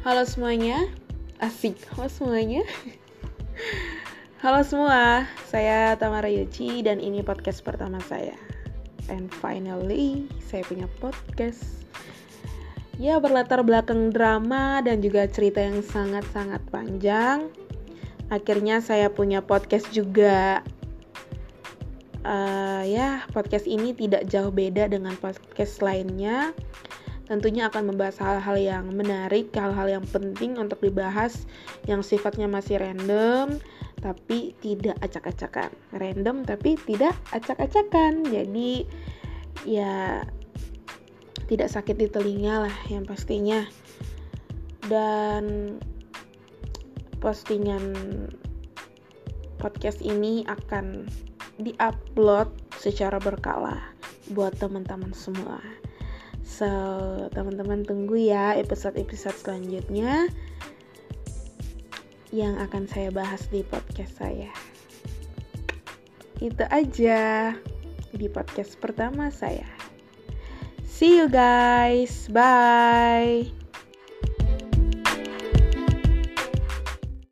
Halo semuanya, asik. Halo semuanya. Halo semua, saya Tamara Yuci dan ini podcast pertama saya. And finally, saya punya podcast. Ya, berlatar belakang drama dan juga cerita yang sangat-sangat panjang. Akhirnya saya punya podcast juga. Uh, ya, podcast ini tidak jauh beda dengan podcast lainnya tentunya akan membahas hal-hal yang menarik, hal-hal yang penting untuk dibahas yang sifatnya masih random tapi tidak acak-acakan. Random tapi tidak acak-acakan. Jadi ya tidak sakit di telinga lah yang pastinya. Dan postingan podcast ini akan diupload secara berkala buat teman-teman semua. So, teman-teman tunggu ya episode-episode selanjutnya yang akan saya bahas di podcast saya. Itu aja di podcast pertama saya. See you guys. Bye.